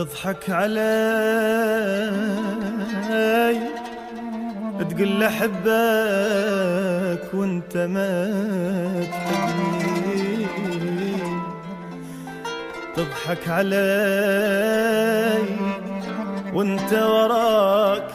تضحك علي تقول لي أحبك وأنت ما تحبني. تضحك علي وأنت وراك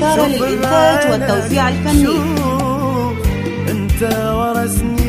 إثارة للإنتاج والتوزيع الفني. انت ورثني